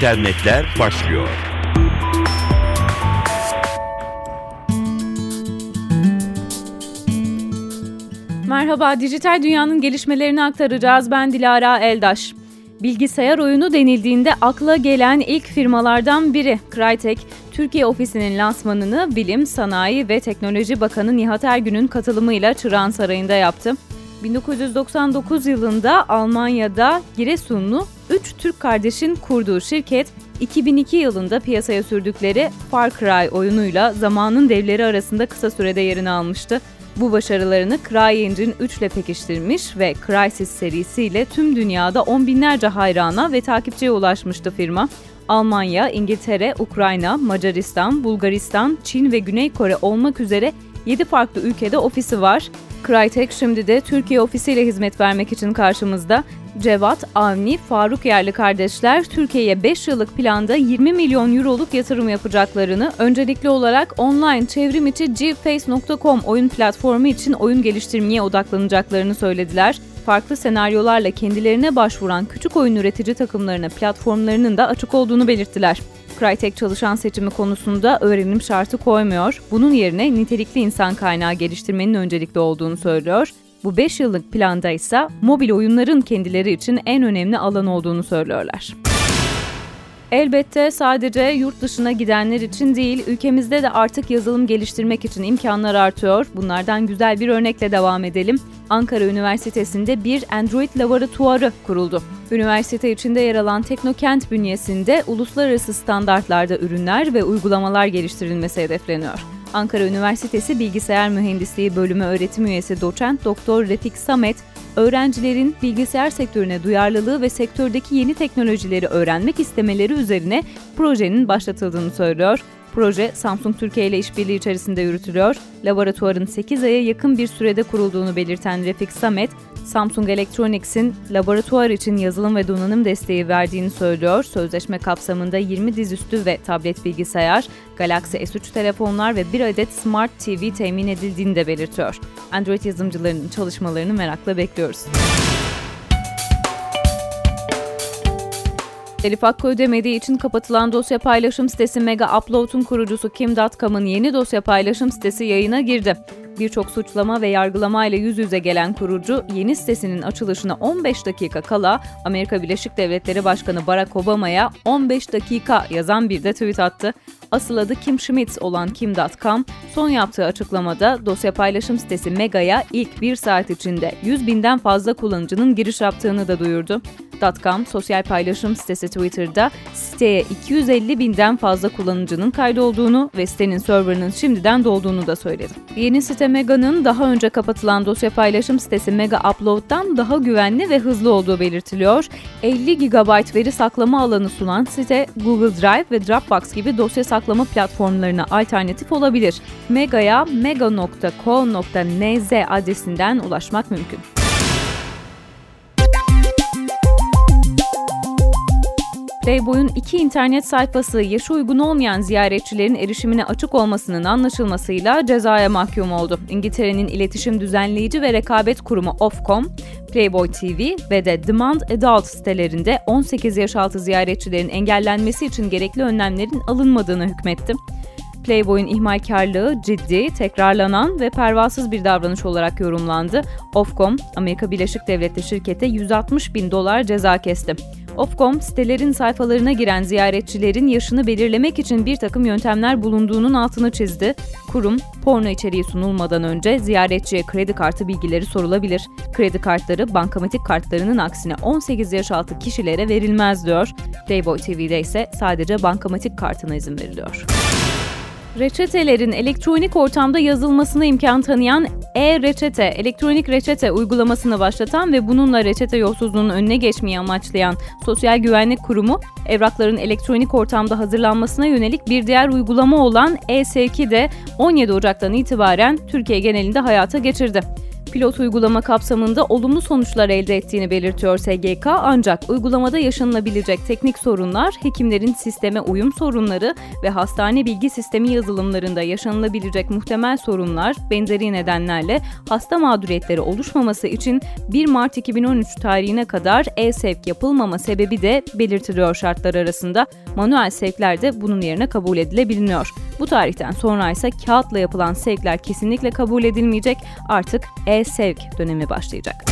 internetler başlıyor. Merhaba, dijital dünyanın gelişmelerini aktaracağız. Ben Dilara Eldaş. Bilgisayar oyunu denildiğinde akla gelen ilk firmalardan biri Crytek, Türkiye ofisinin lansmanını Bilim, Sanayi ve Teknoloji Bakanı Nihat Ergün'ün katılımıyla Çırağan Sarayı'nda yaptı. 1999 yılında Almanya'da Giresunlu 3 Türk kardeşin kurduğu şirket 2002 yılında piyasaya sürdükleri Far Cry oyunuyla zamanın devleri arasında kısa sürede yerini almıştı. Bu başarılarını CryEngine 3 ile pekiştirmiş ve Crysis serisiyle tüm dünyada on binlerce hayrana ve takipçiye ulaşmıştı firma. Almanya, İngiltere, Ukrayna, Macaristan, Bulgaristan, Çin ve Güney Kore olmak üzere 7 farklı ülkede ofisi var. Crytek şimdi de Türkiye ofisiyle hizmet vermek için karşımızda. Cevat, Avni, Faruk yerli kardeşler Türkiye'ye 5 yıllık planda 20 milyon euroluk yatırım yapacaklarını, öncelikli olarak online çevrim içi gface.com oyun platformu için oyun geliştirmeye odaklanacaklarını söylediler. Farklı senaryolarla kendilerine başvuran küçük oyun üretici takımlarına platformlarının da açık olduğunu belirttiler. Crytek çalışan seçimi konusunda öğrenim şartı koymuyor. Bunun yerine nitelikli insan kaynağı geliştirmenin öncelikli olduğunu söylüyor. Bu 5 yıllık planda ise mobil oyunların kendileri için en önemli alan olduğunu söylüyorlar. Elbette sadece yurt dışına gidenler için değil, ülkemizde de artık yazılım geliştirmek için imkanlar artıyor. Bunlardan güzel bir örnekle devam edelim. Ankara Üniversitesi'nde bir Android laboratuvarı kuruldu. Üniversite içinde yer alan Teknokent bünyesinde uluslararası standartlarda ürünler ve uygulamalar geliştirilmesi hedefleniyor. Ankara Üniversitesi Bilgisayar Mühendisliği Bölümü öğretim üyesi doçent Doktor Refik Samet, öğrencilerin bilgisayar sektörüne duyarlılığı ve sektördeki yeni teknolojileri öğrenmek istemeleri üzerine projenin başlatıldığını söylüyor. Proje Samsung Türkiye ile işbirliği içerisinde yürütülüyor. Laboratuvarın 8 aya yakın bir sürede kurulduğunu belirten Refik Samet, Samsung Electronics'in laboratuvar için yazılım ve donanım desteği verdiğini söylüyor. Sözleşme kapsamında 20 dizüstü ve tablet bilgisayar, Galaxy S3 telefonlar ve bir adet Smart TV temin edildiğini de belirtiyor. Android yazılımcılarının çalışmalarını merakla bekliyoruz. Telif hakkı ödemediği için kapatılan dosya paylaşım sitesi Mega Upload'un kurucusu Kim.com'ın yeni dosya paylaşım sitesi yayına girdi. Birçok suçlama ve yargılama ile yüz yüze gelen kurucu yeni sitesinin açılışına 15 dakika kala Amerika Birleşik Devletleri Başkanı Barack Obama'ya 15 dakika yazan bir de tweet attı. Asıl adı Kim Schmitz olan Kim.com son yaptığı açıklamada dosya paylaşım sitesi Mega'ya ilk bir saat içinde 100 binden fazla kullanıcının giriş yaptığını da duyurdu. .com sosyal paylaşım sitesi Twitter'da siteye 250 binden fazla kullanıcının kaydolduğunu ve sitenin serverının şimdiden dolduğunu da söyledi. Yeni site Mega'nın daha önce kapatılan dosya paylaşım sitesi Mega Upload'dan daha güvenli ve hızlı olduğu belirtiliyor. 50 GB veri saklama alanı sunan site Google Drive ve Dropbox gibi dosya saklama platformlarına alternatif olabilir. Mega'ya mega.co.nz adresinden ulaşmak mümkün. Playboy'un iki internet sayfası yaşı uygun olmayan ziyaretçilerin erişimine açık olmasının anlaşılmasıyla cezaya mahkum oldu. İngiltere'nin iletişim düzenleyici ve rekabet kurumu Ofcom, Playboy TV ve de Demand Adult sitelerinde 18 yaş altı ziyaretçilerin engellenmesi için gerekli önlemlerin alınmadığını hükmetti. Playboy'un ihmalkarlığı ciddi, tekrarlanan ve pervasız bir davranış olarak yorumlandı. Ofcom, Amerika Birleşik Devletleri şirkete 160 bin dolar ceza kesti. Ofcom, sitelerin sayfalarına giren ziyaretçilerin yaşını belirlemek için bir takım yöntemler bulunduğunun altını çizdi. Kurum, porno içeriği sunulmadan önce ziyaretçiye kredi kartı bilgileri sorulabilir. Kredi kartları bankamatik kartlarının aksine 18 yaş altı kişilere verilmez diyor. Playboy TV'de ise sadece bankamatik kartına izin veriliyor. Reçetelerin elektronik ortamda yazılmasına imkan tanıyan e-reçete, elektronik reçete uygulamasını başlatan ve bununla reçete yolsuzluğunun önüne geçmeyi amaçlayan Sosyal Güvenlik Kurumu, evrakların elektronik ortamda hazırlanmasına yönelik bir diğer uygulama olan e-Sevki de 17 Ocak'tan itibaren Türkiye genelinde hayata geçirdi. Pilot uygulama kapsamında olumlu sonuçlar elde ettiğini belirtiyor SGK ancak uygulamada yaşanılabilecek teknik sorunlar, hekimlerin sisteme uyum sorunları ve hastane bilgi sistemi yazılımlarında yaşanılabilecek muhtemel sorunlar benzeri nedenlerle hasta mağduriyetleri oluşmaması için 1 Mart 2013 tarihine kadar e-sevk yapılmama sebebi de belirtiliyor şartlar arasında. Manuel sevkler de bunun yerine kabul edilebiliyor. Bu tarihten sonra ise kağıtla yapılan sevkler kesinlikle kabul edilmeyecek. Artık e-sevk dönemi başlayacak.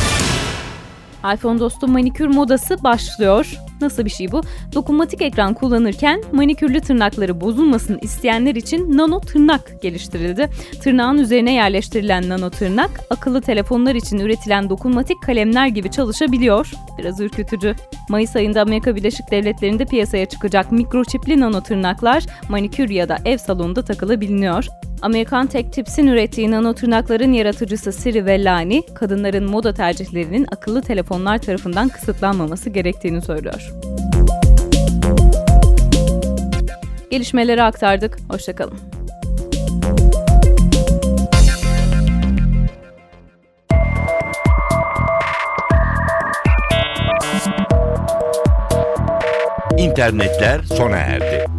iPhone dostu manikür modası başlıyor. Nasıl bir şey bu? Dokunmatik ekran kullanırken manikürlü tırnakları bozulmasın isteyenler için nano tırnak geliştirildi. Tırnağın üzerine yerleştirilen nano tırnak, akıllı telefonlar için üretilen dokunmatik kalemler gibi çalışabiliyor. Biraz ürkütücü. Mayıs ayında Amerika Birleşik Devletleri'nde piyasaya çıkacak mikroçipli nano tırnaklar manikür ya da ev salonunda takılabiliyor. Amerikan Tech Tips'in ürettiği nano tırnakların yaratıcısı Siri Vellani, kadınların moda tercihlerinin akıllı telefonlar tarafından kısıtlanmaması gerektiğini söylüyor. Gelişmeleri aktardık. Hoşçakalın. İnternetler sona erdi.